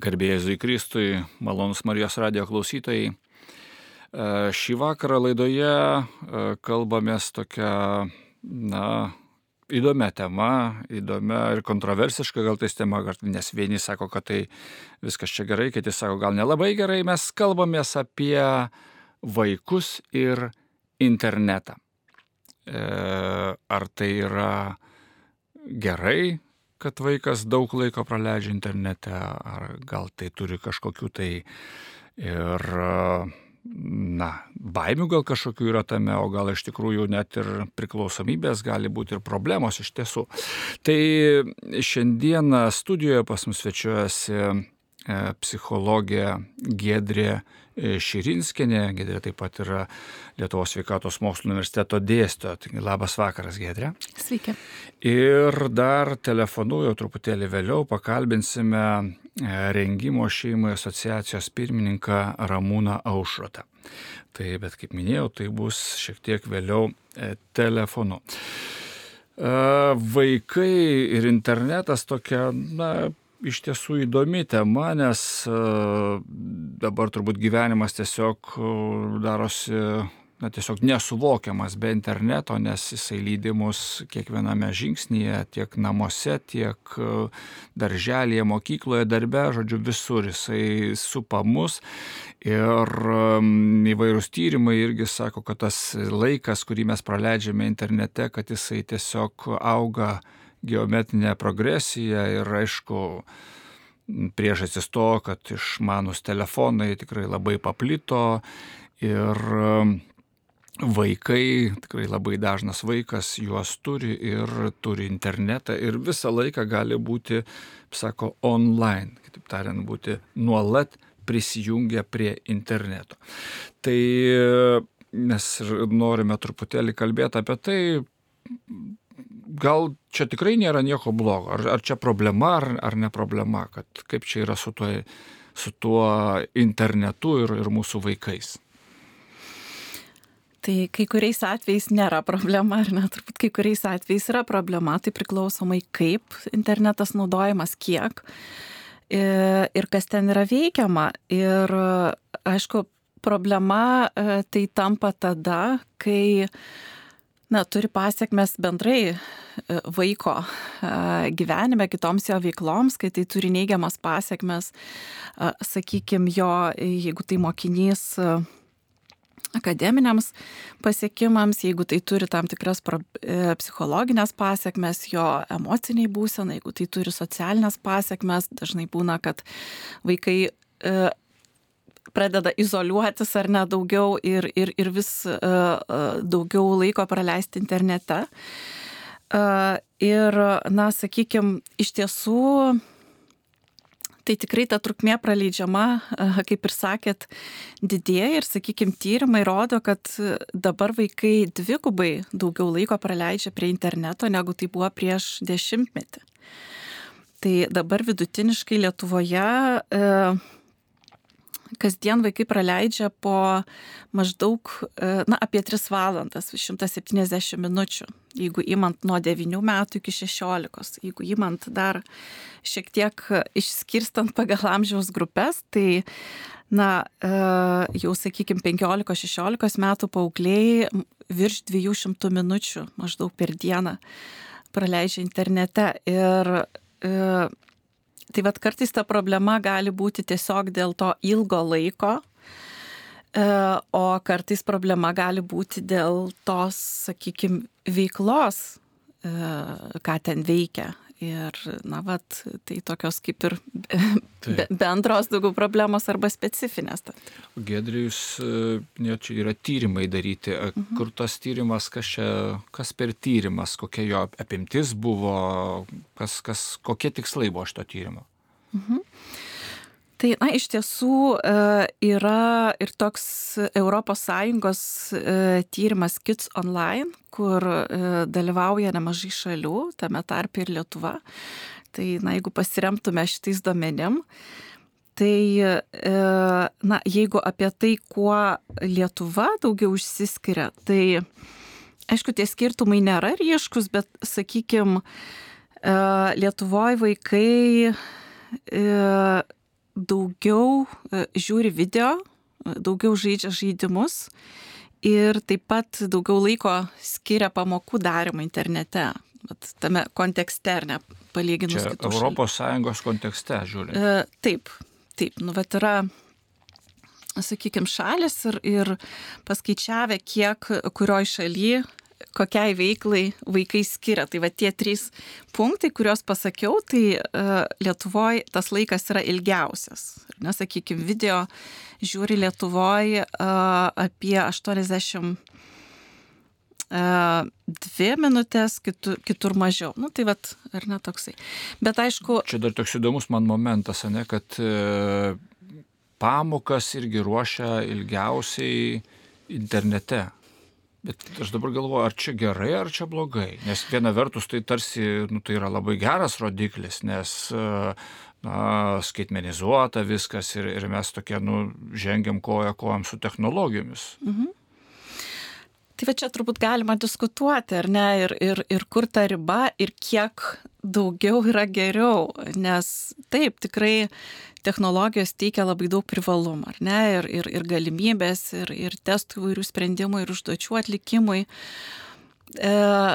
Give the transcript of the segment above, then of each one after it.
Garbėjai Kristui, malonus Marijos radio klausytojai. E, šį vakarą laidoje e, kalbamės tokia, na, įdomia tema, įdomia ir kontroversiška gal tais tema, nes vieni sako, kad tai viskas čia gerai, kiti sako, gal nelabai gerai. Mes kalbamės apie vaikus ir internetą. E, ar tai yra gerai, kad vaikas daug laiko praleidžia internete, ar gal tai turi kažkokių tai ir, na, baimių gal kažkokių yra tame, o gal iš tikrųjų net ir priklausomybės gali būti ir problemos iš tiesų. Tai šiandieną studijoje pas mus svečiuojasi e, psichologė Gedrė Širinskinė, Gedrė taip pat yra Lietuvos sveikatos mokslo universiteto dėstytoja. Taigi labas vakaras, Gedrė. Sveiki. Ir dar telefonu jau truputėlį vėliau pakalbinsime e, rengimo šeimai asociacijos pirmininką Ramūną Aušrotą. Tai, bet kaip minėjau, tai bus šiek tiek vėliau e, telefonu. E, vaikai ir internetas tokia, na, iš tiesų įdomi tema, nes dabar turbūt gyvenimas tiesiog darosi na, tiesiog nesuvokiamas be interneto, nes jisai lydi mus kiekviename žingsnyje, tiek namuose, tiek darželėje, mokykloje, darbe, žodžiu, visur jisai supa mus. Ir įvairūs tyrimai irgi sako, kad tas laikas, kurį mes praleidžiame internete, kad jisai tiesiog auga geometrinė progresija ir aišku, priežastis to, kad išmanus telefonai tikrai labai paplito ir vaikai, tikrai labai dažnas vaikas juos turi ir turi internetą ir visą laiką gali būti, sako, online, kitaip tariant, būti nuolat prisijungę prie interneto. Tai mes norime truputėlį kalbėti apie tai, gal čia tikrai nėra nieko blogo, ar, ar čia problema, ar, ar ne problema, kad kaip čia yra su tuo, su tuo internetu ir, ir mūsų vaikais. Tai kai kuriais atvejais nėra problema, ar ne, turbūt kai kuriais atvejais yra problema, tai priklausomai kaip internetas naudojamas, kiek ir kas ten yra veikiama. Ir aišku, problema e, tai tampa tada, kai na, turi pasiekmes bendrai e, vaiko e, gyvenime, kitoms jo veikloms, kai tai turi neigiamas pasiekmes, sakykime, jo, jeigu tai mokinys akademiniams pasiekimams, jeigu tai turi tam tikras e, psichologinės pasiekmes, jo emociniai būsenai, jeigu tai turi socialinės pasiekmes, dažnai būna, kad vaikai e, pradeda izoliuotis ar ne daugiau ir, ir, ir vis e, e daugiau laiko praleisti internete. E, ir, na, sakykime, iš tiesų tai tikrai ta trukmė praleidžiama, kaip ir sakėt, didėja ir, sakykime, tyrimai rodo, kad dabar vaikai dvigubai daugiau laiko praleidžia prie interneto, negu tai buvo prieš dešimtmetį. Tai dabar vidutiniškai Lietuvoje e, kasdien vaikai praleidžia po maždaug, e, na, apie 3 valandas, 170 minučių, jeigu įmant nuo 9 metų iki 16, jeigu įmant dar šiek tiek išskirstant pagal amžiaus grupės, tai, na, e, jau, sakykime, 15-16 metų paaugliai virš 200 minučių maždaug per dieną praleidžia internete. Ir e, Tai vad kartais ta problema gali būti tiesiog dėl to ilgo laiko, e, o kartais problema gali būti dėl tos, sakykime, veiklos, e, ką ten veikia. Ir, na, vat, tai tokios kaip ir be, bendros daugiau problemos arba specifinės. Gedrijus, ne, čia yra tyrimai daryti. Mhm. Kur tas tyrimas, kas, čia, kas per tyrimas, kokia jo apimtis buvo, kas, kas, kokie tikslai buvo šito tyrimo? Mhm. Tai, na, iš tiesų e, yra ir toks ES e, tyrimas Kids Online, kur e, dalyvauja nemažai šalių, tame tarp ir Lietuva. Tai, na, jeigu pasiremtume šitais domenim, tai, na, jeigu apie tai, kuo Lietuva daugiau išsiskiria, tai, aišku, tie skirtumai nėra ryškus, bet, sakykime, Lietuvoje vaikai daugiau e, žiūri video, e, daugiau žaidžia žaidimus ir taip pat daugiau laiko skiria pamokų darimą internete. Vat tame kontekste, ar ne, palyginus Čia Europos Sąjungos kontekste žiūrint. E, taip, taip, nu, bet yra, sakykime, šalis ir, ir paskaičiavę, kiek kurioj šaly, kokiai veiklai vaikai skiria. Tai va tie trys punktai, kuriuos pasakiau, tai uh, Lietuvoje tas laikas yra ilgiausias. Nesakykime, video žiūri Lietuvoje uh, apie 80 dvi minutės, kitur, kitur mažiau. Nu, tai vat, ar ne toksai. Bet aišku. Čia dar toks įdomus man momentas, ne, kad e, pamokas irgi ruošia ilgiausiai internete. Bet aš dabar galvoju, ar čia gerai, ar čia blogai. Nes viena vertus tai tarsi, nu, tai yra labai geras rodiklis, nes na, skaitmenizuota viskas ir, ir mes tokie, nu, žengiam koja kojam su technologijomis. Mhm. Tai va čia turbūt galima diskutuoti, ar ne, ir, ir, ir kur ta riba, ir kiek daugiau yra geriau, nes taip, tikrai technologijos teikia labai daug privalumų, ar ne, ir, ir, ir galimybės, ir, ir testų įvairių sprendimų, ir užduočių atlikimui. E,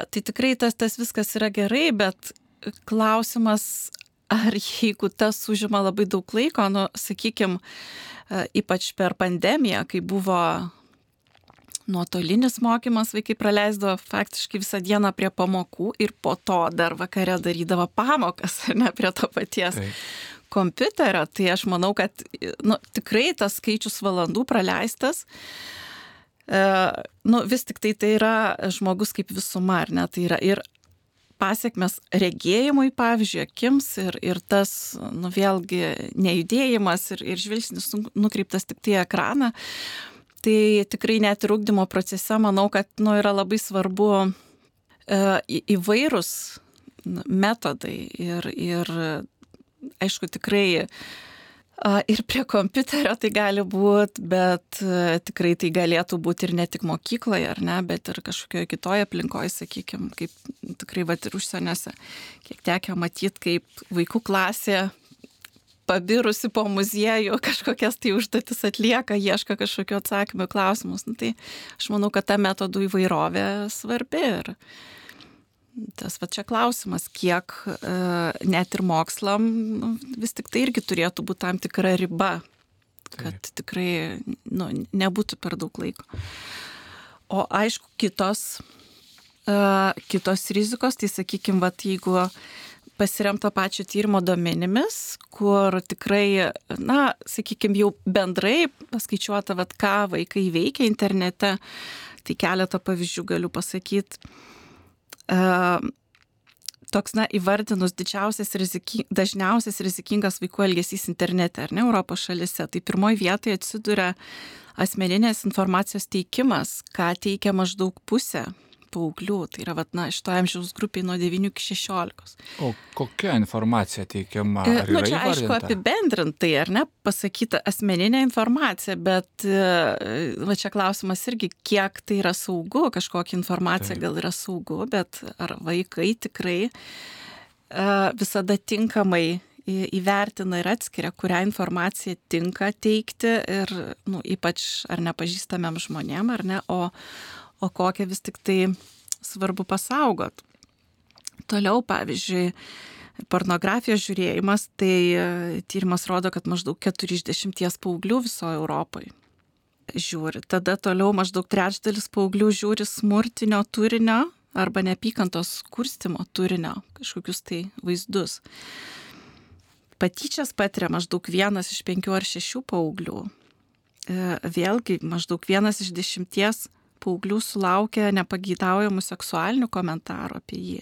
tai tikrai tas, tas viskas yra gerai, bet klausimas, ar jeigu tas užima labai daug laiko, nu, sakykime, ypač per pandemiją, kai buvo nuotolinis mokymas vaikai praleisdavo faktiškai visą dieną prie pamokų ir po to dar vakare darydavo pamokas, ne prie to paties. Taip kompiuterio, tai aš manau, kad nu, tikrai tas skaičius valandų praleistas, e, nu, vis tik tai tai yra žmogus kaip visuma, ar ne, tai yra ir pasiekmes regėjimui, pavyzdžiui, akims ir, ir tas, nu, vėlgi, nejudėjimas ir, ir žvilgsnis nukreiptas tik tai ekraną. E, tai tikrai net ir ugdymo procese manau, kad nu, yra labai svarbu e, įvairūs metodai ir, ir aišku, tikrai Ir prie kompiuterio tai gali būti, bet e, tikrai tai galėtų būti ir ne tik mokykloje, ar ne, bet ir kažkokioje kitoje aplinkoje, sakykime, kaip tikrai va ir užsieniuose, kiek tekia matyti, kaip vaikų klasė pabirusi po muziejų, kažkokias tai užduotis atlieka, ieško kažkokio atsakymų klausimus. Nu, tai aš manau, kad ta metodų įvairovė svarbi. Ir tas va čia klausimas, kiek e, net ir mokslam nu, vis tik tai irgi turėtų būti tam tikra riba, kad Taip. tikrai nu, nebūtų per daug laiko. O aišku, kitos, uh, kitos rizikos, tai sakykime, va, jeigu pasiremta pačio tyrimo duomenimis, kur tikrai, na, sakykime, jau bendrai paskaičiuota, vad ką vaikai veikia internete, tai keletą pavyzdžių galiu pasakyti. Uh, toks, na, įvardinus didžiausias riziki, dažniausias rizikingas vaikų elgesys internete, ar ne, Europos šalise, tai pirmoji vietoje atsiduria asmeninės informacijos teikimas, ką teikia maždaug pusė paauglių, tai yra, vat, na, šito amžiaus grupiai nuo 9 iki 16. O kokia informacija teikiama? E, Na, nu, čia aišku apibendrintai, ar ne, pasakyta asmeninė informacija, bet e, va čia klausimas irgi, kiek tai yra saugu, kažkokia informacija tai. gal yra saugu, bet ar vaikai tikrai uh, visada tinkamai įvertina ir atskiria, kurią informaciją tinka teikti ir, nu, ypač ar nepažįstamiem žmonėm, ar ne, o, o kokią vis tik tai svarbu pasaugot. Toliau, pavyzdžiui, pornografijos žiūrėjimas, tai e, tyrimas rodo, kad maždaug 40 paauglių visoje Europoje žiūri. Tada toliau maždaug trečdalis paauglių žiūri smurtinio turinio arba neapykantos kurstimo turinio, kažkokius tai vaizdus. Patyčias patiria maždaug vienas iš penkių ar šešių paauglių. E, vėlgi, maždaug vienas iš dešimties paauglių sulaukia nepageidaujamų seksualinių komentarų apie jį.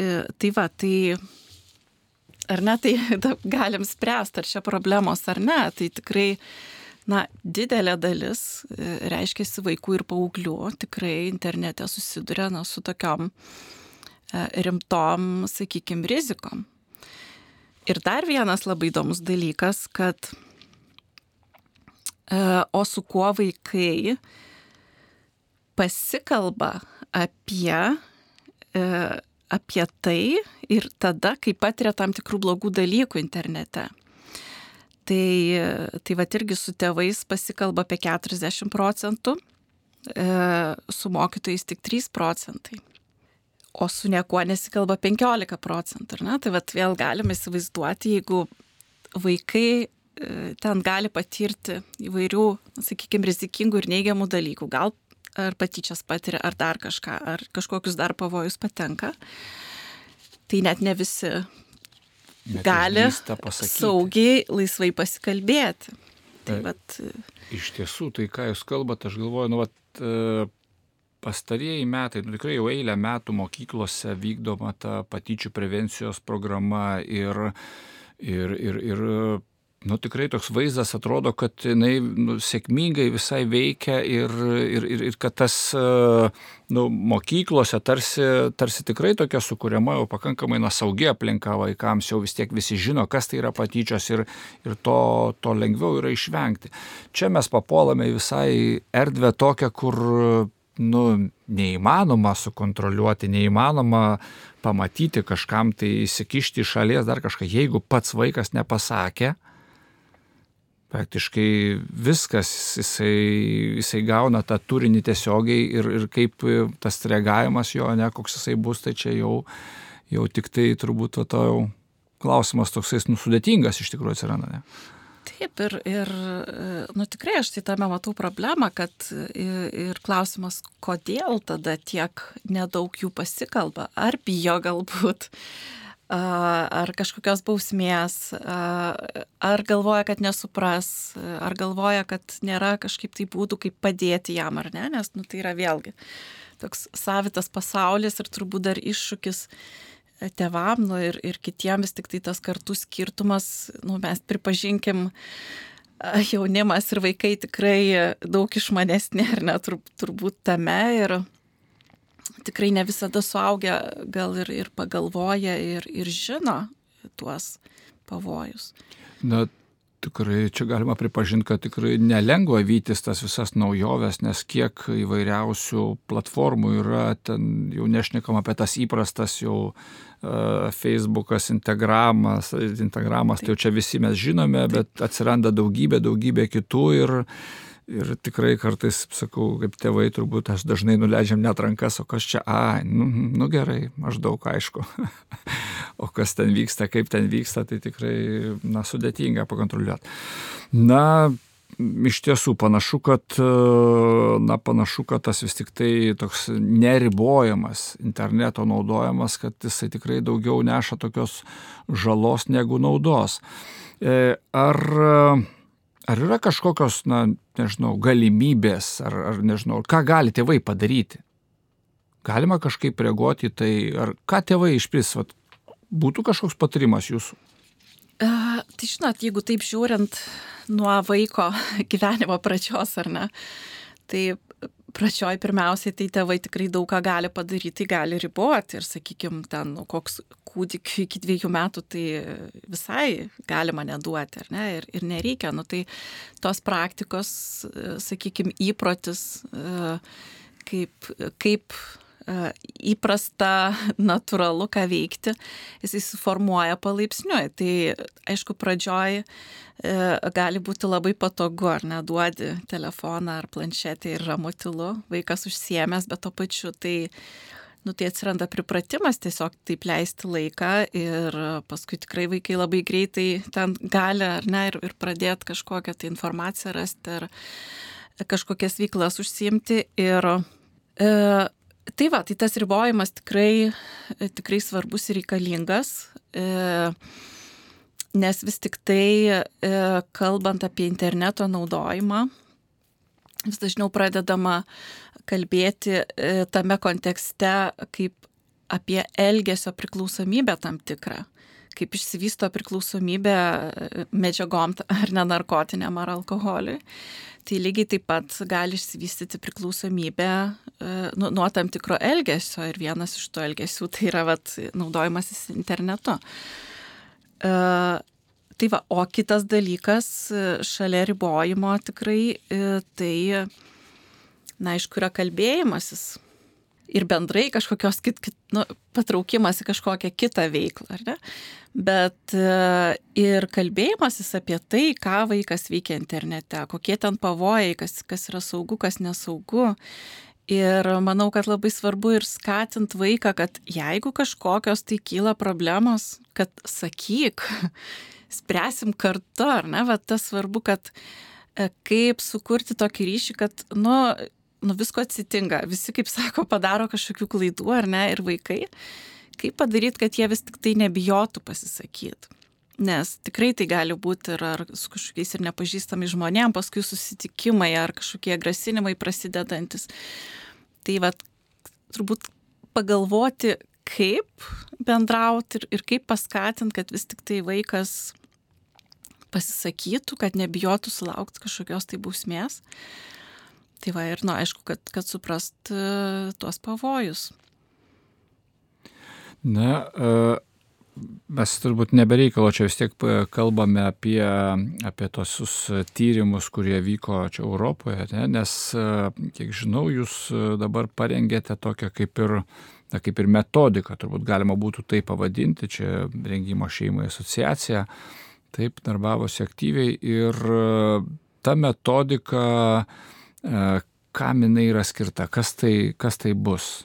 E, tai va, tai ar ne, tai galim spręsti, ar čia problemos ar ne, tai tikrai, na, didelė dalis, e, reiškia, vaikų ir paauglių tikrai internete susiduria na, su tokiom e, rimtom, sakykime, rizikom. Ir dar vienas labai įdomus dalykas, kad o su kuo vaikai pasikalba apie, e, apie tai ir tada, kai patiria tam tikrų blogų dalykų internete. Tai, tai va irgi su tėvais pasikalba apie 40 procentų, e, su mokytojais tik 3 procentai, o su niekuo nesikalba 15 procentų. Ne? Tai va vėl galime įsivaizduoti, jeigu vaikai e, ten gali patirti įvairių, sakykime, rizikingų ir neigiamų dalykų, gal ar patyčias patiria, ar dar kažką, ar kažkokius dar pavojus patenka, tai net ne visi Net gali saugiai, laisvai pasikalbėti. Tai Taip. vat, Iš tiesų, tai ką jūs kalbate, aš galvoju, nu, vat, e, pastarieji metai, nu, tikrai jau eilę metų mokyklose vykdoma ta patyčių prevencijos programa ir, ir, ir, ir nu, tikrai toks vaizdas atrodo, kad jinai nu, sėkmingai visai veikia ir, ir, ir, ir kad tas e, nu, mokyklose tarsi, tarsi tikrai tokia sukūriama jau pakankamai na, saugi aplinka vaikams, jau vis tiek visi žino, kas tai yra patyčios ir, ir to, to lengviau yra išvengti. Čia mes papuolame visai erdvę tokią, kur nu, neįmanoma sukontroliuoti, neįmanoma pamatyti kažkam tai įsikišti iš šalies dar kažką, jeigu pats vaikas nepasakė, praktiškai viskas, jisai, jisai gauna tą turinį tiesiogiai ir, ir kaip tas reagavimas jo, ne koks jisai bus, tai čia jau, jau tik tai turbūt to jau klausimas toksai nusudėtingas iš tikrųjų atsiranda. Ne? Taip, ir, ir nu, tikrai aš tai tame matau problemą, kad ir, ir klausimas, kodėl tada tiek nedaug jų pasikalba, ar bijo galbūt, ar kažkokios bausmės, ar galvoja, kad nesupras, ar galvoja, kad nėra kažkaip tai būdų, kaip padėti jam ar ne, nes nu, tai yra vėlgi toks savitas pasaulis ir turbūt dar iššūkis tevam nu, ir, ir kitiems tik tai tas kartų skirtumas, nu, mes pripažinkim, jaunimas ir vaikai tikrai daug išmanesnė ar ne tur, turbūt tame ir tikrai ne visada suaugę gal ir, ir pagalvoja ir, ir žino tuos pavojus. Na, tikrai čia galima pripažinti, kad tikrai nelengva vytis tas visas naujoves, nes kiek įvairiausių platformų yra, ten jau nešnekam apie tas įprastas jau uh, Facebookas, Instagramas, Instagramas, tai jau čia visi mes žinome, bet atsiranda daugybė, daugybė kitų ir Ir tikrai kartais, sakau, kaip tėvai, turbūt aš dažnai nuleidžiam net rankas, o kas čia, a, nu, nu gerai, maždaug aišku. o kas ten vyksta, kaip ten vyksta, tai tikrai, na, sudėtinga pakontroliuoti. Na, iš tiesų panašu, kad, na, panašu, kad tas vis tik tai toks neribojamas interneto naudojimas, kad jisai tikrai daugiau neša tokios žalos negu naudos. E, ar Ar yra kažkokios, na, nežinau, galimybės, ar, ar nežinau, ką gali tėvai padaryti? Galima kažkaip reaguoti tai, ar ką tėvai išpris, vat, būtų kažkoks patarimas jūsų? Uh, tai žinot, jeigu taip žiūrint nuo vaiko gyvenimo pradžios, ar ne, tai pradžioj pirmiausiai tai tėvai tikrai daug ką gali padaryti, gali riboti ir, sakykime, ten nu, koks kūdikiu iki dviejų metų tai visai galima neduoti, ar ne, ir, ir nereikia, nu tai tos praktikos, sakykime, įprotis, kaip, kaip įprasta, natūralu, ką veikti, jis įsiformuoja palaipsniui. Tai aišku, pradžioj gali būti labai patogu, ar neduodi telefoną ar planšetę ir ramutilu, vaikas užsiemęs, bet to pačiu tai nu, tai atsiranda pripratimas tiesiog taip leisti laiką ir paskui tikrai vaikai labai greitai ten gali ar ne ir, ir pradėti kažkokią tai informaciją rasti ar kažkokias veiklas užsiimti. Ir e, Tai va, tai tas ribojimas tikrai, tikrai svarbus ir reikalingas, e, nes vis tik tai, e, kalbant apie interneto naudojimą, vis dažniau pradedama kalbėti e, tame kontekste kaip apie elgesio priklausomybę tam tikrą kaip išsivysto priklausomybė medžiagom ar nenarkotiniam ar alkoholiui. Tai lygiai taip pat gali išsivystyti priklausomybė nu, nuo tam tikro elgesio ir vienas iš to elgesių tai yra vat, naudojimasis internetu. Uh, tai va, o kitas dalykas šalia ribojimo tikrai tai, na, aišku, yra kalbėjimasis ir bendrai kažkokios kit, kit, nu, patraukimas į kažkokią kitą veiklą, ar ne? Bet e, ir kalbėjimasis apie tai, ką vaikas veikia internete, kokie ten pavojai, kas, kas yra saugu, kas nesaugu. Ir manau, kad labai svarbu ir skatint vaiką, kad jeigu kažkokios tai kyla problemos, kad sakyk, spręsim kartu, ar ne, bet tas svarbu, kad e, kaip sukurti tokį ryšį, kad, nu, nu visko atsitinka, visi, kaip sako, padaro kažkokių klaidų, ar ne, ir vaikai. Kaip padaryti, kad jie vis tik tai nebijotų pasisakyti. Nes tikrai tai gali būti ir ar su kažkokiais ir nepažįstami žmonėm, paskui susitikimai ar kažkokie grasinimai prasidedantis. Tai vad, turbūt pagalvoti, kaip bendrauti ir, ir kaip paskatinti, kad vis tik tai vaikas pasisakytų, kad nebijotų sulaukti kažkokios tai bausmės. Tai va ir, na, nu, aišku, kad, kad suprast uh, tuos pavojus. Na, uh, mes turbūt nebereikalo čia vis tiek kalbame apie, apie tos tyrimus, kurie vyko čia Europoje, ne? nes, kiek žinau, jūs dabar parengėte tokią kaip ir, na, kaip ir metodiką, turbūt galima būtų tai pavadinti, čia rengimo šeimai asociacija, taip darbavosi aktyviai ir ta metodika E, kam jinai yra skirta, kas tai, kas tai bus?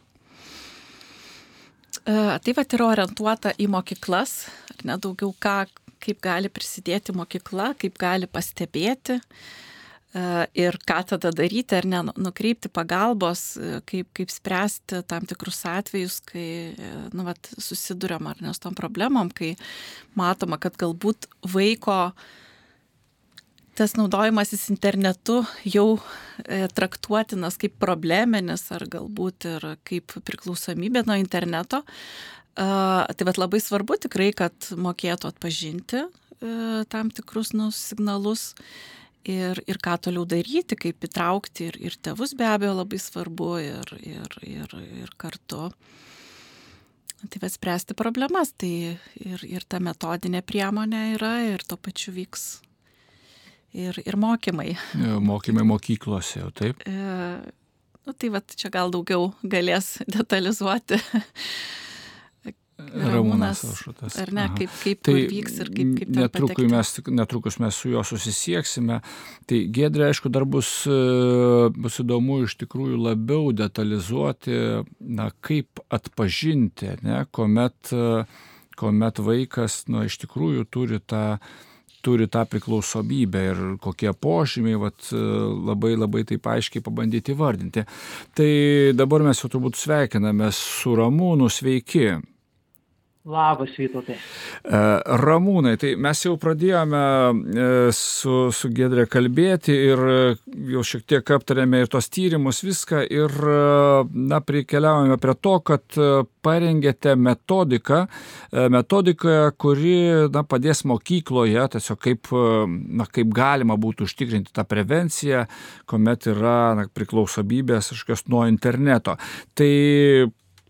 E, tai va yra orientuota į mokyklas, ar ne daugiau ką, kaip gali prisidėti mokykla, kaip gali pastebėti e, ir ką tada daryti, ar ne, nu, nukreipti pagalbos, kaip, kaip spręsti tam tikrus atvejus, kai nu, vat, susidurėm ar ne su tom problemom, kai matoma, kad galbūt vaiko uh, tas naudojimasis internetu jau e, traktuotinas kaip probleminis ar galbūt ir kaip priklausomybė nuo interneto. Tai vad labai svarbu tikrai, kad mokėtų atpažinti e, tam tikrus nu, signalus ir, ir ką toliau daryti, kaip įtraukti ir, ir tėvus be abejo labai svarbu ir, ir, ir, ir kartu. Tai vad spręsti problemas, tai ir, ir ta metodinė priemonė yra ir tuo pačiu vyks ir, ir mokymai. Mokymai mokyklose, jau taip? E, nu, tai va, čia gal daugiau galės detalizuoti. Ramūnas Aušutas. Ar ne, kaip, kaip tai vyks ir kaip, kaip netrukus mes, netrukus mes su juo susisieksime. Tai Gedrė, aišku, dar bus, e, bus įdomu iš tikrųjų labiau detalizuoti, na, kaip atpažinti, ne, kuomet, kuomet vaikas, na, iš tikrųjų turi tą turi tą priklausomybę ir kokie požymiai, vat, labai labai taip aiškiai pabandyti įvardinti. Tai dabar mes jau turbūt sveikiname su Ramūnu, sveiki. Labas, Vytautai. E, Ramūnai, tai mes jau pradėjome e, su, su Gedrė kalbėti ir e, jau šiek tiek aptarėme ir tos tyrimus, viską ir, na, prikeliaujame prie to, kad parengėte metodiką, metodiką, kuri, na, padės mokykloje, tiesiog kaip, na, kaip galima būtų užtikrinti tą prevenciją, kuomet yra na, priklausomybės kažkokios nuo interneto. Tai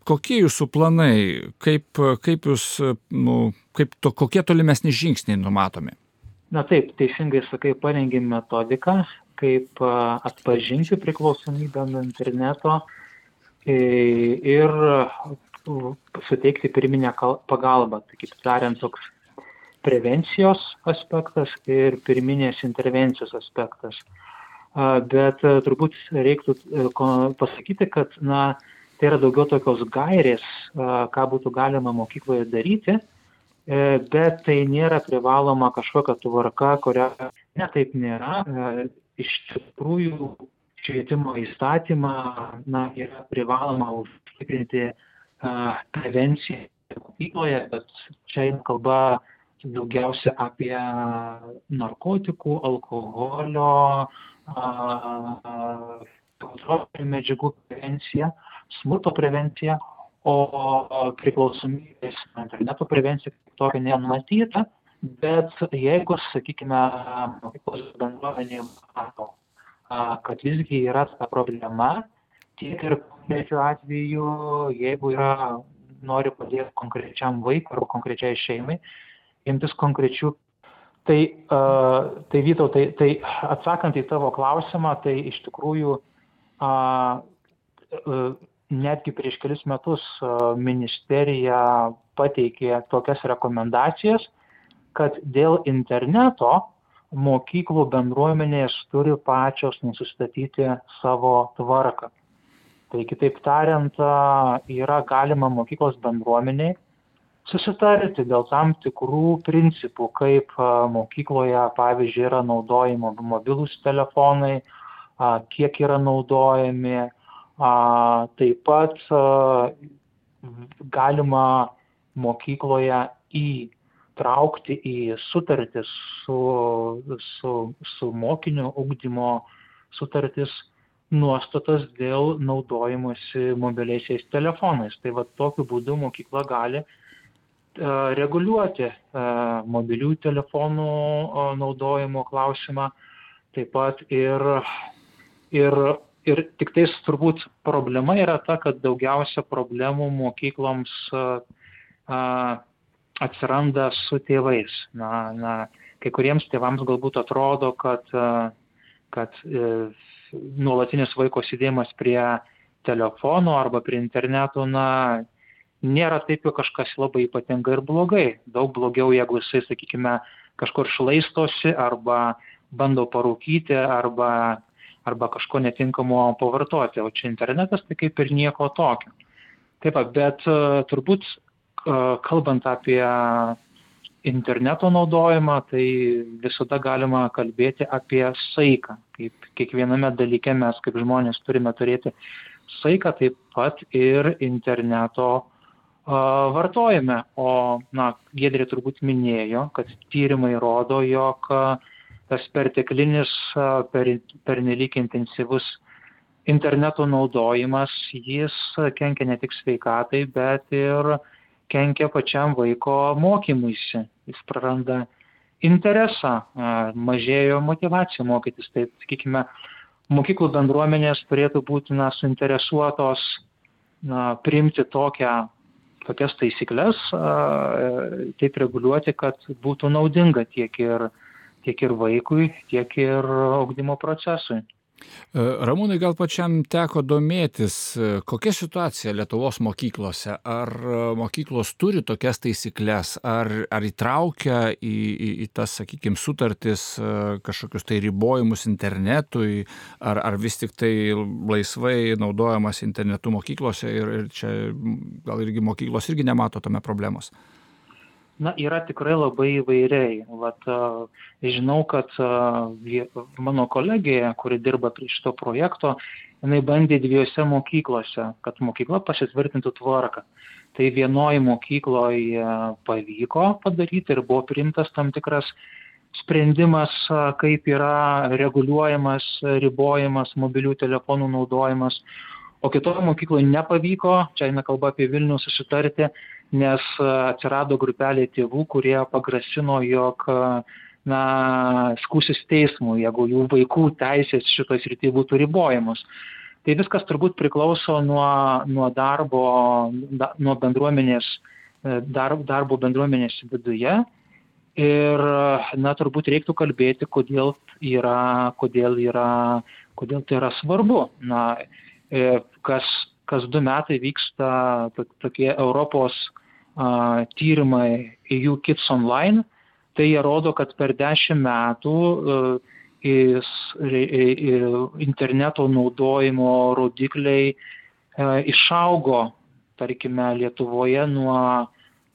kokie jūsų planai, kaip, kaip jūs, nu, kaip to, kokie tolimesni žingsniai numatomi? Na taip, teisingai sakai, parengėm metodiką, kaip atpažinti priklausomybę nuo interneto ir suteikti pirminę pagalbą. Tai kaip tariant, toks prevencijos aspektas ir pirminės intervencijos aspektas. Bet turbūt reiktų pasakyti, kad na, tai yra daugiau tokios gairės, ką būtų galima mokykloje daryti, e, bet tai nėra privaloma kažkokia tvarka, kuria netaip nėra. E, iš tikrųjų, švietimo įstatymą na, yra privaloma užtikrinti prevenciją mokykloje, bet čia eina kalba daugiausia apie narkotikų, alkoholio, kontrolinių medžiagų prevenciją smurto prevencija, o priklausomybės interneto prevencija tokia nenumatyta, bet jeigu, sakykime, mokyklos bendruomenė mato, kad visgi yra ta problema, tiek ir konkrečiu atveju, jeigu yra, nori padėti konkrečiam vaikui arba konkrečiai šeimai, imtis konkrečių. Tai, tai Vytau, tai, tai atsakant į tavo klausimą, tai iš tikrųjų netgi prieš kelis metus ministerija pateikė tokias rekomendacijas, kad dėl interneto mokyklų bendruomenės turi pačios nusistatyti savo tvarką. Tai kitaip tariant, yra galima mokyklos bendruomeniai susitarti dėl tam tikrų principų, kaip mokykloje, pavyzdžiui, yra naudojami mobilūs telefonai, kiek yra naudojami, taip pat galima mokykloje įtraukti į sutartis su, su, su mokinio ugdymo sutartis nuostatas dėl naudojimuose mobiliaisiais telefonais. Tai va tokiu būdu mokykla gali reguliuoti mobilių telefonų naudojimo klausimą, taip pat ir, ir, ir tik tais turbūt problema yra ta, kad daugiausia problemų mokykloms atsiranda su tėvais. Na, na, kai kuriems tėvams galbūt atrodo, kad, kad e, nuolatinis vaiko sėdėjimas prie telefono arba prie interneto, na, nėra taip jau kažkas labai ypatinga ir blogai. Daug blogiau, jeigu jisai, sakykime, kažkur šlaistosi arba bando parūkyti arba, arba kažko netinkamo pavartoti. O čia internetas tai kaip ir nieko tokio. Taip bet uh, turbūt uh, kalbant apie interneto naudojimą, tai visada galima kalbėti apie saiką. Kaip kiekviename dalyke mes kaip žmonės turime turėti saiką, taip pat ir interneto vartojame. O, na, Gedrė turbūt minėjo, kad tyrimai rodo, jog tas perteklinis, per, pernelyg intensyvus interneto naudojimas, jis kenkia ne tik sveikatai, bet ir kenkia pačiam vaiko mokymuisi. Jis praranda interesą, mažėjo motivacija mokytis. Tai, sakykime, mokyklų bendruomenės turėtų būti na, suinteresuotos na, priimti tokią tokias taisykles taip reguliuoti, kad būtų naudinga tiek ir, tiek ir vaikui, tiek ir augdymo procesui. E, Ramūnai, gal pačiam teko domėtis, e, kokia situacija Lietuvos mokyklose? Ar e, mokyklos turi tokias taisyklės, ar, ar įtraukia į, į, į tas, sakykime, sutartis kažkokius tai ribojimus internetui, ar, ar vis tik tai laisvai naudojamas internetu mokyklose ir, ir čia gal irgi mokyklos irgi nemato tame problemos? Na yra tikrai labai įvairiai. Vat žinau kad mano kolegė kuri dirba prie šito projekto jinai bandė dviejose mokyklose kad mokykla pasitvirtintų tvarką. Tai vienoj mokykloj pavyko padaryti ir buvo priimtas tam tikras sprendimas kaip yra reguliuojamas ribojamas mobilių telefonų naudojimas. O kitoj mokykloj nepavyko čia eina kalba apie vilnių susitarti nes atsirado grupelė tėvų, kurie pagrasino, jog na, skusis teismų, jeigu jų vaikų teisės šitoje srityje būtų ribojamos. Tai viskas turbūt priklauso nuo, nuo darbo, da, nuo bendruomenės, dar, darbo bendruomenės viduje. Ir, na, turbūt reiktų kalbėti, kodėl yra, kodėl yra, kodėl tai yra svarbu. Na, e, kas, kas du metai vyksta tokie Europos a, tyrimai EU Kids Online, tai jie rodo, kad per dešimt metų a, is, re, e, interneto naudojimo rodikliai a, išaugo, tarkime, Lietuvoje nuo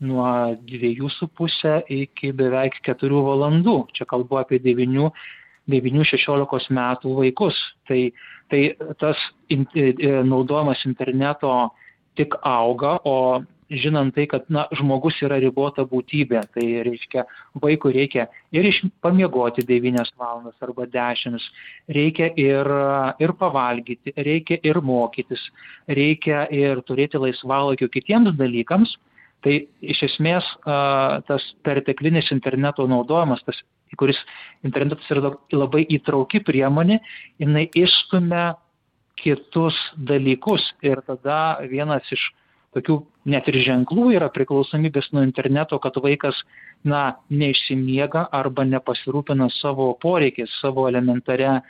nuo dviejų su pusę iki beveik keturių valandų. Čia kalbu apie 9-16 metų vaikus. Tai tai tas in, e, e, naudojimas interneto tik auga, o žinant tai, kad na, žmogus yra ribota būtybė, tai reiškia, vaikui reikia ir iš, pamiegoti 9 valandas arba 10, reikia ir, ir pavalgyti, reikia ir mokytis, reikia ir turėti laisvalaikio kitiems dalykams, tai iš esmės tas perteklinis interneto naudojimas, tas kuris internetas yra labai įtrauki priemonė, jinai išstumia kitus dalykus ir tada vienas iš tokių net ir ženklų yra priklausomybės nuo interneto, kad vaikas, na, neišsimiega arba nepasirūpina savo poreikiais, savo elementarią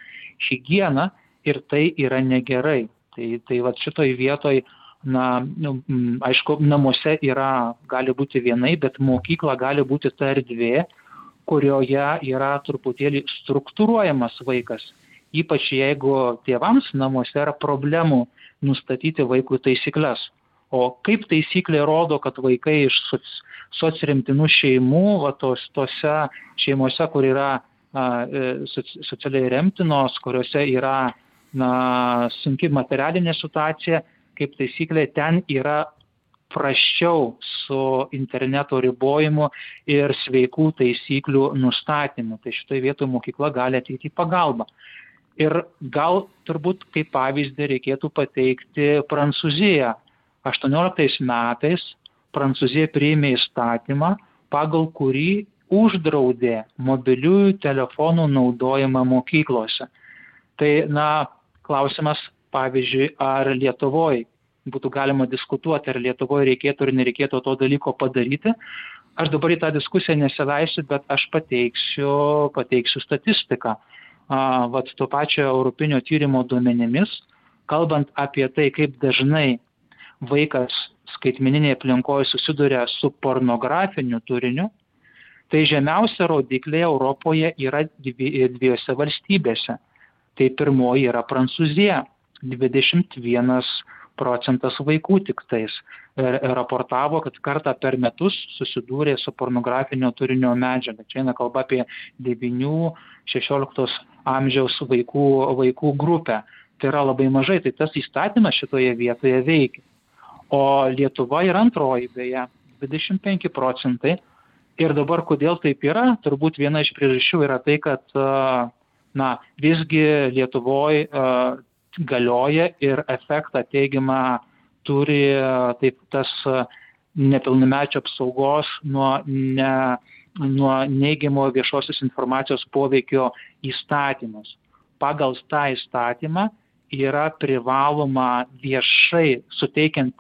higieną ir tai yra negerai. Tai, tai va šitoj vietoj, na, nu, aišku, namuose yra, gali būti vienai, bet mokykla gali būti ta erdvė, kurioje yra truputėlį struktūruojamas vaikas. Ypač jeigu tėvams namuose yra problemų nustatyti vaikui taisyklės. O kaip taisyklė rodo, kad vaikai iš socrimtinų šeimų, va, tos, tose šeimose, kur yra a, e, socialiai remtinos, kuriuose yra na, sunki materialinė situacija, kaip taisyklė, ten yra praščiau su interneto ribojimu ir sveikų taisyklių nustatymu. Tai šitoje vietoje mokykla gali ateiti į pagalbą. Ir gal turbūt kaip pavyzdį reikėtų pateikti Prancūziją. 18 metais Prancūzija priėmė įstatymą, pagal kurį uždraudė mobiliųjų telefonų naudojimą mokyklose. Tai, na, klausimas, pavyzdžiui, ar Lietuvoje būtų galima diskutuoti, ar Lietuvoje reikėtų ar nereikėtų to dalyko padaryti. Aš dabar į tą diskusiją nesileisiu, bet aš pateiksiu, pateiksiu statistiką. Vat to pačio Europinio tyrimo duomenimis, kalbant apie tai, kaip dažnai vaikas skaitmeninėje aplinkoje susiduria su pornografiniu turiniu, tai žemiausia rodiklė Europoje yra dviejose valstybėse. Tai pirmoji yra Prancūzija - 21 procentas vaikų tiktais raportavo, kad kartą per metus susidūrė su pornografinio turinio medžiaga. Čia eina kalba apie 9-16 amžiaus vaikų, vaikų grupę. Tai yra labai mažai, tai tas įstatymas šitoje vietoje veikia. O Lietuva yra antroji, beje, 25 procentai. Ir dabar kodėl taip yra, turbūt viena iš priežasčių yra tai, kad na, visgi Lietuvoje galioja ir efektą teigiamą turi taip tas nepilnamečio apsaugos nuo, ne, nuo neigiamo viešosios informacijos poveikio įstatymus. Pagal tą įstatymą yra privaloma viešai, suteikiant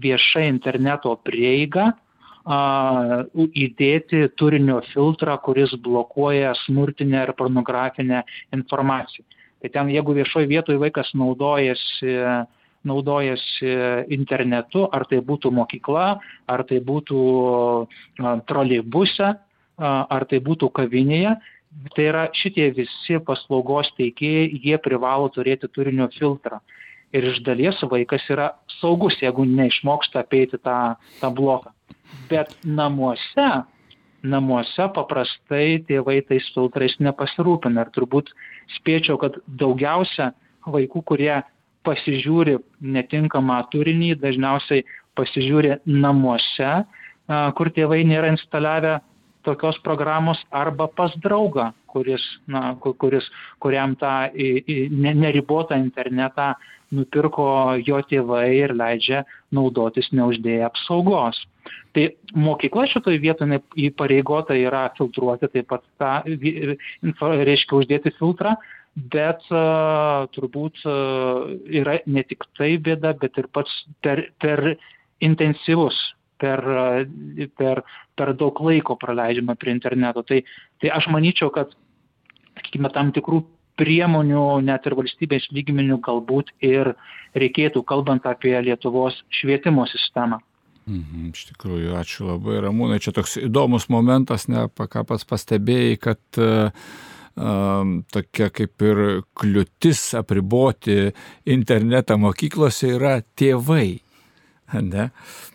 viešai interneto prieigą, a, įdėti turinio filtrą, kuris blokuoja smurtinę ir pornografinę informaciją. Tai ten, jeigu viešoje vietoje vaikas naudojasi, naudojasi internetu, ar tai būtų mokykla, ar tai būtų troleibuse, ar tai būtų kavinėje, tai yra šitie visi paslaugos teikėjai, jie privalo turėti turinio filtrą. Ir iš dalies vaikas yra saugus, jeigu neišmoksta apeiti tą, tą bloką. Bet namuose namuose paprastai tėvai tais filtrais nepasirūpina. Ir turbūt spėčiau, kad daugiausia vaikų, kurie pasižiūri netinkamą turinį, dažniausiai pasižiūri namuose, kur tėvai nėra instaliavę tokios programos arba pas draugą, kuris, na, kuris, kuriam tą neribotą internetą nupirko jo tėvai ir leidžia naudotis neuždėję apsaugos. Tai mokykla šitoje vietoje įpareigota yra filtruoti taip pat tą, reiškia, uždėti filtrą, bet uh, turbūt uh, yra ne tik tai bėda, bet ir pats per, per intensyvus, per, per, per daug laiko praleidžiama prie interneto. Tai, tai aš manyčiau, kad, sakykime, tam tikrų priemonių net ir valstybės lygmenių galbūt ir reikėtų, kalbant apie Lietuvos švietimo sistemą. Mhm, iš tikrųjų, ačiū labai, Ramūnai. Čia toks įdomus momentas, ne, ką pats pastebėjai, kad uh, tokia kaip ir kliūtis apriboti internetą mokyklose yra tėvai. Ne?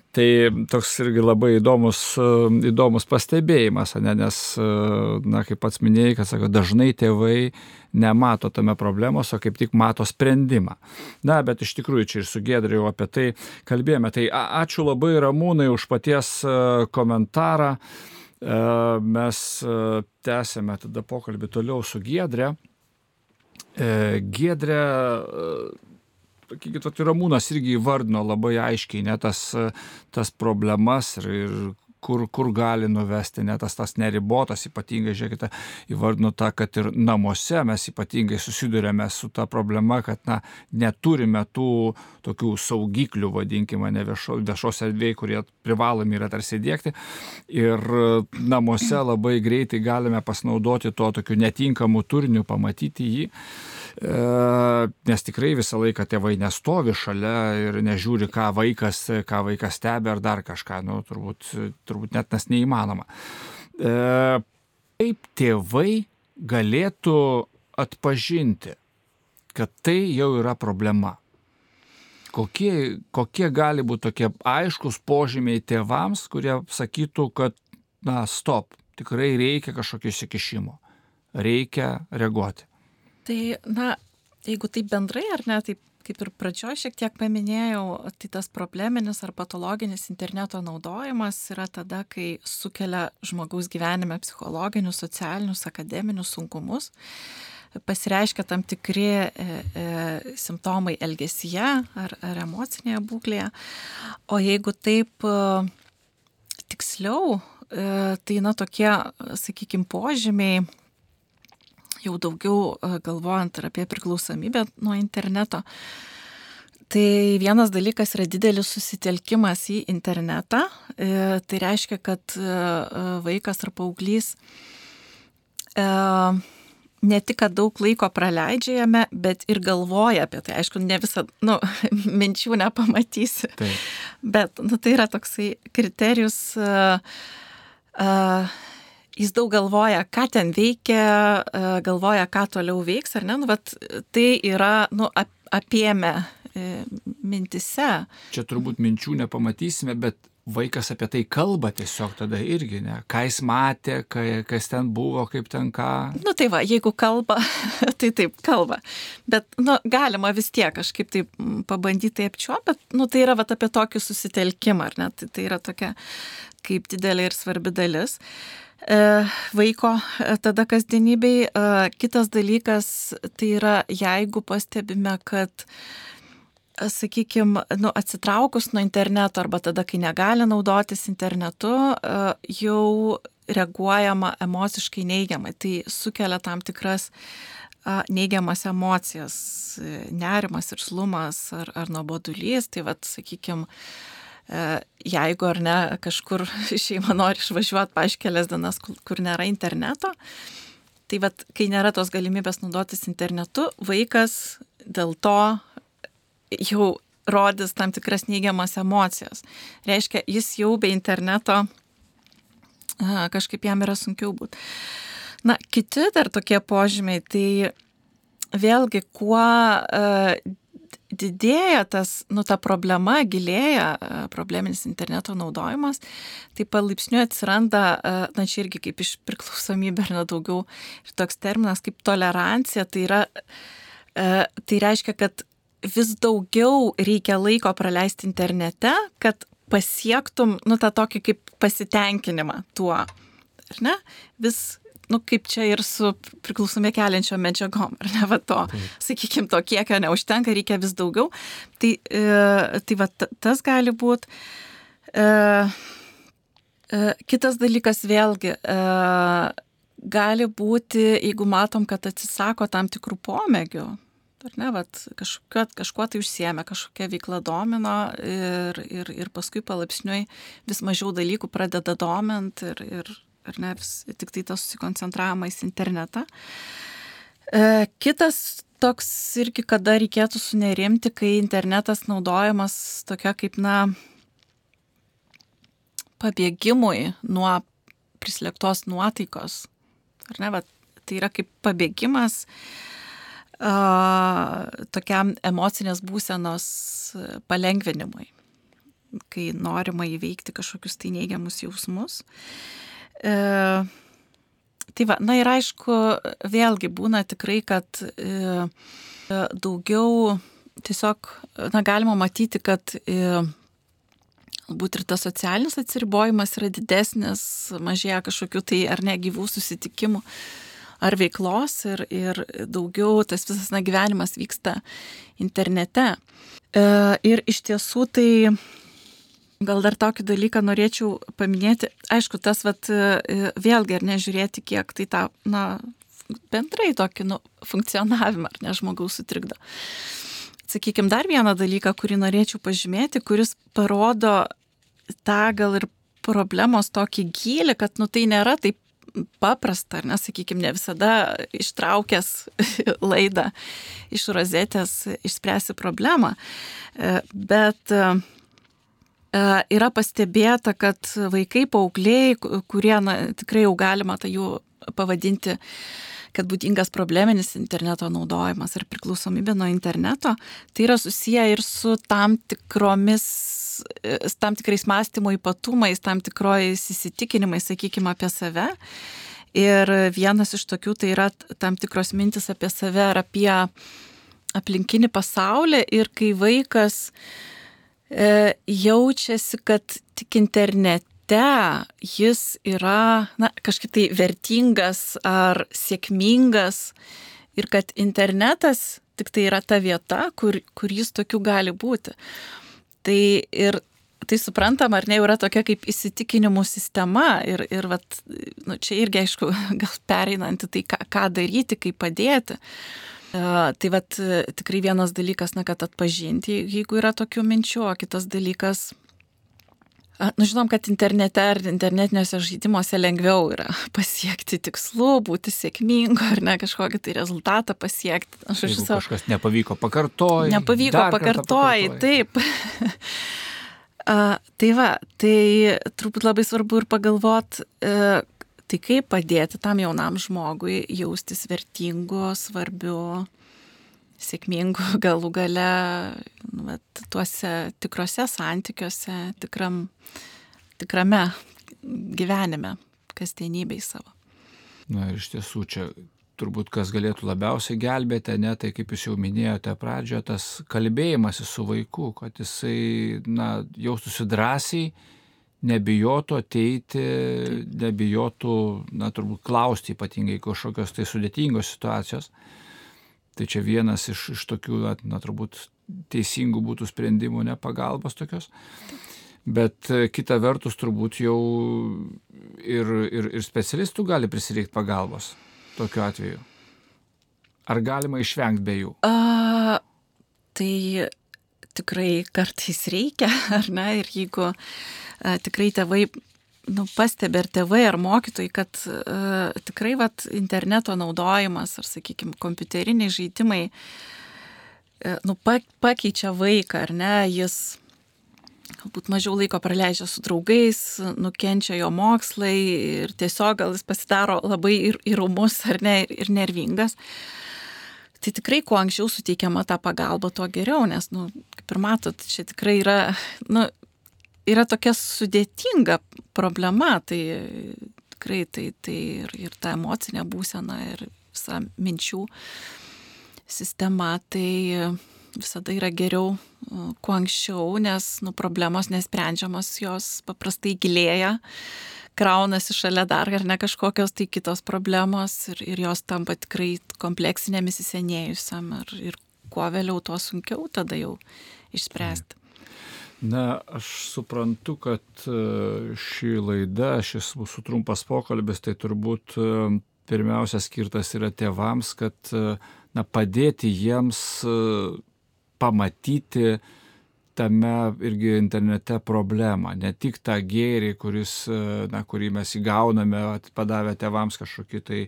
Tai toks irgi labai įdomus, įdomus pastebėjimas, ne, nes, na, kaip pats minėjai, kad sako, dažnai tėvai nemato tame problemos, o kaip tik mato sprendimą. Na, bet iš tikrųjų čia ir su Gedriu apie tai kalbėjome. Tai ačiū labai Ramūnai už paties komentarą. Mes tęsėme tada pokalbį toliau su Gedre. Gedre sakykit, vat, Ramūnas irgi įvardino labai aiškiai ne tas, tas problemas ir, ir kur, kur gali nuvesti, net tas, tas neribotas, ypatingai, žiūrėkite, įvardinu tą, kad ir namuose mes ypatingai susidurėme su ta problema, kad na, neturime tų tokių saugiklių, vadinkime, ne viešo, viešos erdvėjai, kurie privalomi yra tarsi dėkti. Ir namuose labai greitai galime pasinaudoti tuo tokiu netinkamu turiniu, pamatyti jį. Nes tikrai visą laiką tėvai nestovi šalia ir nežiūri, ką vaikas, ką vaikas stebi ar dar kažką, nu, turbūt, turbūt net nes neįmanoma. Kaip tėvai galėtų atpažinti, kad tai jau yra problema? Kokie, kokie gali būti tokie aiškus požymiai tėvams, kurie sakytų, kad, na, stop, tikrai reikia kažkokio įsikišimo, reikia reaguoti. Tai, na, jeigu taip bendrai ar ne, taip kaip ir pradžioje šiek tiek paminėjau, tai tas probleminis ar patologinis interneto naudojimas yra tada, kai sukelia žmogaus gyvenime psichologinius, socialinius, akademinius sunkumus pasireiškia tam tikri e, e, simptomai elgesyje ar, ar emocinėje būklėje. O jeigu taip e, tiksliau, e, tai na tokie, sakykime, požymiai, jau daugiau e, galvojant ir apie priklausomybę nuo interneto, Tai vienas dalykas yra didelis susitelkimas į internetą. E, tai reiškia, kad vaikas ar paauglys ne tik, kad daug laiko praleidžia jame, bet ir galvoja apie tai. Aišku, ne visą, nu, minčių nepamatysi. Taip. Bet, nu, tai yra toksai kriterijus. Uh, uh, jis daug galvoja, ką ten veikia, uh, galvoja, ką toliau veiks, ar ne, nu, bet tai yra, nu, ap, apiemę mintise. Čia turbūt minčių nepamatysime, bet vaikas apie tai kalba tiesiog tada irgi, ne? Ką jis matė, kas ten buvo, kaip ten ką. Nu tai va, jeigu kalba, tai taip kalba. Bet, nu, galima vis tiek kažkaip taip pabandyti tai apčiuopti, bet, nu, tai yra va apie tokį susitelkimą, ar ne? Tai, tai yra tokia kaip didelė ir svarbi dalis e, vaiko e, tada kasdienybei. E, kitas dalykas tai yra, jeigu pastebime, kad sakykime, nu, atsitraukus nuo interneto arba tada, kai negali naudotis internetu, e, jau reaguojama emociškai neigiamai. Tai sukelia tam tikras neigiamas emocijas, e, nerimas ir slumas ar, ar nuobodulys. Tai vad, sakykime, jeigu ar ne kažkur šeima nori išvažiuoti paaiškelias dienas, kur, nėra interneto, tai vad, kai nėra tos galimybės naudotis internetu, vaikas dėl to jau rodys tam tikras neigiamas emocijas. Reiškia, jis jau be interneto kažkaip jam yra sunkiau būti. Na, kiti dar tokie požymiai, tai vėlgi, kuo uh, didėja tas, nu, ta problema, gilėja uh, probleminis interneto naudojimas, tai palaipsniui atsiranda, uh, na, čia irgi kaip iš priklausomybė ar nedaugiau, ir toks terminas kaip tolerancija, tai yra, tai reiškia, kad vis daugiau reikia laiko praleisti internete, kad pasiektum, nu, tą tokį kaip pasitenkinimą tuo. Ar ne? Vis, nu, kaip čia ir su priklausomė keliančio medžiagom, ar ne, va to, sakykime, to kiekio neužtenka, reikia vis daugiau. Tai, e, tai va, tas gali būti. E, e, kitas dalykas vėlgi, e, gali būti, jeigu matom, kad atsisako tam tikrų pomėgių, ar ne, vat, kažkuo, kažkuo tai užsiemė, kažkokia veikla domino ir, ir, ir paskui palaipsniui vis mažiau dalykų pradeda domint ir, ir ar ne, vis, tik tai tas susikoncentravimas internetą. E, kitas toks irgi, kada reikėtų sunerimti, kai internetas naudojamas tokia kaip, na, pabėgimui nuo prislėgtos nuotaikos. Ar ne, va, tai yra kaip pabėgimas tokiam emocinės būsenos palengvinimui, kai norima įveikti kažkokius tai neigiamus jausmus. E, tai va, na ir aišku, vėlgi būna tikrai, kad e, daugiau tiesiog, na galima matyti, kad e, galbūt ir tas socialinis atsiribojimas yra didesnis, mažėja kažkokių tai ar ne gyvų susitikimų. E, ar veiklos ir, ir daugiau tas visas na, gyvenimas vyksta internete. E, ir iš tiesų tai gal dar tokį dalyką norėčiau paminėti. Aišku, tas vat, e, vėlgi ar nežiūrėti, kiek tai tą, na, bendrai tokį nu, funkcionavimą ar ne žmogaus sutrikdo. Sakykime, dar vieną dalyką, kurį norėčiau pažymėti, kuris parodo tą gal ir problemos tokį gilį, kad nu, tai nėra taip paprasta, ar nesakykime, ne visada ištraukęs laidą iš rozetės išspręsi problemą. E, bet e, yra pastebėta, kad vaikai, paaugliai, kurie na, tikrai jau galima tai jų pavadinti kad būdingas probleminis interneto naudojimas ir priklausomybė nuo interneto, tai yra susiję ir su tam tikromis tam tikrais mąstymo ypatumais, tam tikrojais įsitikinimais, sakykime, apie save. Ir vienas iš tokių tai yra tam tikros mintis apie save ar apie aplinkinį pasaulį. Ir kai vaikas e, jaučiasi, kad tik internete jis yra na, kažkaip tai vertingas ar sėkmingas ir kad internetas tik tai yra ta vieta, kur, kur jis tokiu gali būti. Tai ir tai suprantam, ar ne, yra tokia kaip įsitikinimų sistema ir, ir vat, nu, čia irgi aišku, gal pereinanti tai, ką, ką daryti, kaip padėti. Uh, tai vat tikrai vienas dalykas, na, kad atpažinti, jeigu yra tokių minčių, o kitas dalykas Nu, žinom, kad internete ar internetiniuose žaidimuose lengviau yra pasiekti tikslų, būti sėkmingu ar ne kažkokį tai rezultatą pasiekti. Aš iš savo. Kažkas nepavyko, pakartoji. Nepavyko, pakartoji, taip. a, tai va, tai turbūt labai svarbu ir pagalvot, e, tai kaip padėti tam jaunam žmogui jaustis vertingu, svarbiu sėkmingų galų gale nu, vat, tuose tikrose santykiuose, tikram, tikrame gyvenime, kasdienybei savo. Na ir iš tiesų čia turbūt kas galėtų labiausiai gelbėti, ne, tai kaip jūs jau minėjote pradžioje, tas kalbėjimas su vaiku, kad jisai na, jaustųsi drąsiai, nebijotų ateiti, nebijotų, na, turbūt klausti ypatingai kažkokios tai sudėtingos situacijos. Tai čia vienas iš, iš tokių, na, turbūt teisingų būtų sprendimų, ne pagalbos tokios. Bet e, kita vertus turbūt jau ir, ir, ir specialistų gali prisireikti pagalbos tokiu atveju. Ar galima išvengti be jų? A, tai tikrai kartais reikia, ar ne? Ir jeigu a, tikrai tėvai nu, pastebi ar tėvai, ar mokytojai, kad uh, tikrai vat, interneto naudojimas, ar, sakykime, kompiuteriniai žaidimai, uh, nu, pa, pakeičia vaiką, ar ne, jis galbūt mažiau laiko praleidžia su draugais, nukenčia jo mokslai ir tiesiog gal jis pasidaro labai ir įrumus, ar ne, ir nervingas. Tai tikrai, kuo anksčiau suteikiama ta pagalba, tuo geriau, nes, nu, kaip ir matot, čia tikrai yra, nu, yra tokia sudėtinga problema, tai tikrai tai, tai ir, ir ta emocinė būsena, ir visa minčių sistema, tai visada yra geriau kuo anksčiau, nes nu, problemos nesprendžiamos, jos paprastai gilėja, kraunasi šalia dar ar ne kažkokios tai kitos problemos ir, ir jos tampa tikrai kompleksinėmis įsienėjusiam ir, ir kuo vėliau, tuo sunkiau tada jau išspręsti. Na, aš suprantu, kad e, ši laida, šis mūsų trumpas pokalbis, tai turbūt e, pirmiausia skirtas yra tėvams, kad e, na, padėti jiems pamatyti tame irgi internete problemą, ne tik tą gėrį, kuris, na, kurį mes įgauname, padavę tėvams kažkokį tai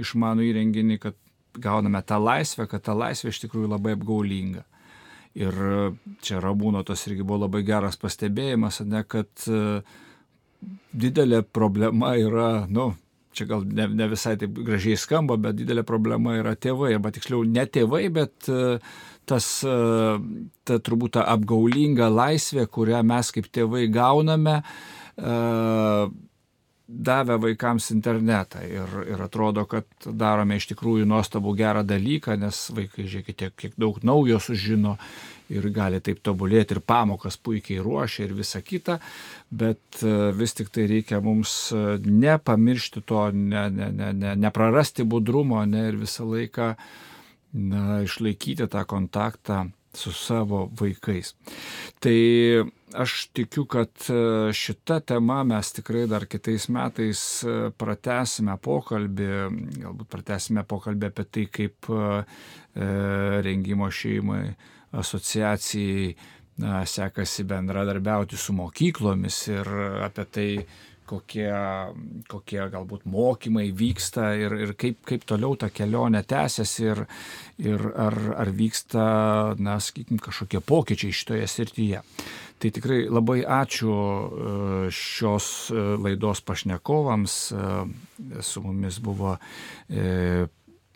išmanų įrenginį, kad gauname tą laisvę, kad ta laisvė iš tikrųjų labai apgaulinga. Ir čia Ramūno tas irgi buvo labai geras pastebėjimas, ne, kad e, didelė problema yra, nu, čia gal ne, ne visai taip gražiai skamba, bet didelė problema yra tėvai, arba tiksliau ne tėvai, bet e, tas, e, ta turbūt ta apgaulinga laisvė, kurią mes kaip tėvai gauname, davę vaikams internetą ir, ir atrodo, kad darome iš tikrųjų nuostabų gerą dalyką, nes vaikai, žiūrėkite, kiek daug naujo sužino ir gali taip tobulėti ir pamokas puikiai ruošia ir visa kita, bet e, vis tik tai reikia mums e, nepamiršti to, ne, ne, ne, ne, neprarasti budrumo ne, ir visą laiką na, išlaikyti tą kontaktą su savo vaikais. Tai aš tikiu, kad e, šitą temą mes tikrai dar kitais metais e, pratesime pokalbį, galbūt pratesime pokalbį apie tai, kaip e, rengimo šeimai asociacijai na, sekasi bendradarbiauti su mokyklomis ir apie tai, kokie, kokie galbūt mokymai vyksta ir, ir kaip, kaip toliau ta kelionė tęsiasi ir, ir ar, ar vyksta, na, sakykime, kažkokie pokyčiai šitoje srityje. Tai tikrai labai ačiū e, šios e, laidos pašnekovams. E, su mumis buvo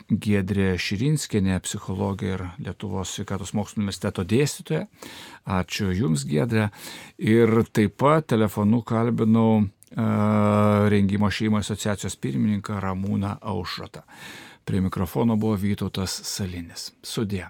Giedrė Širinskinė, psichologė ir Lietuvos sveikatos mokslo universiteto dėstytoja. Ačiū Jums, Giedrė. Ir taip pat telefonu kalbinau rengimo šeimo asociacijos pirmininką Ramūną Aušratą. Prie mikrofono buvo Vytautas Salinis. Sudė.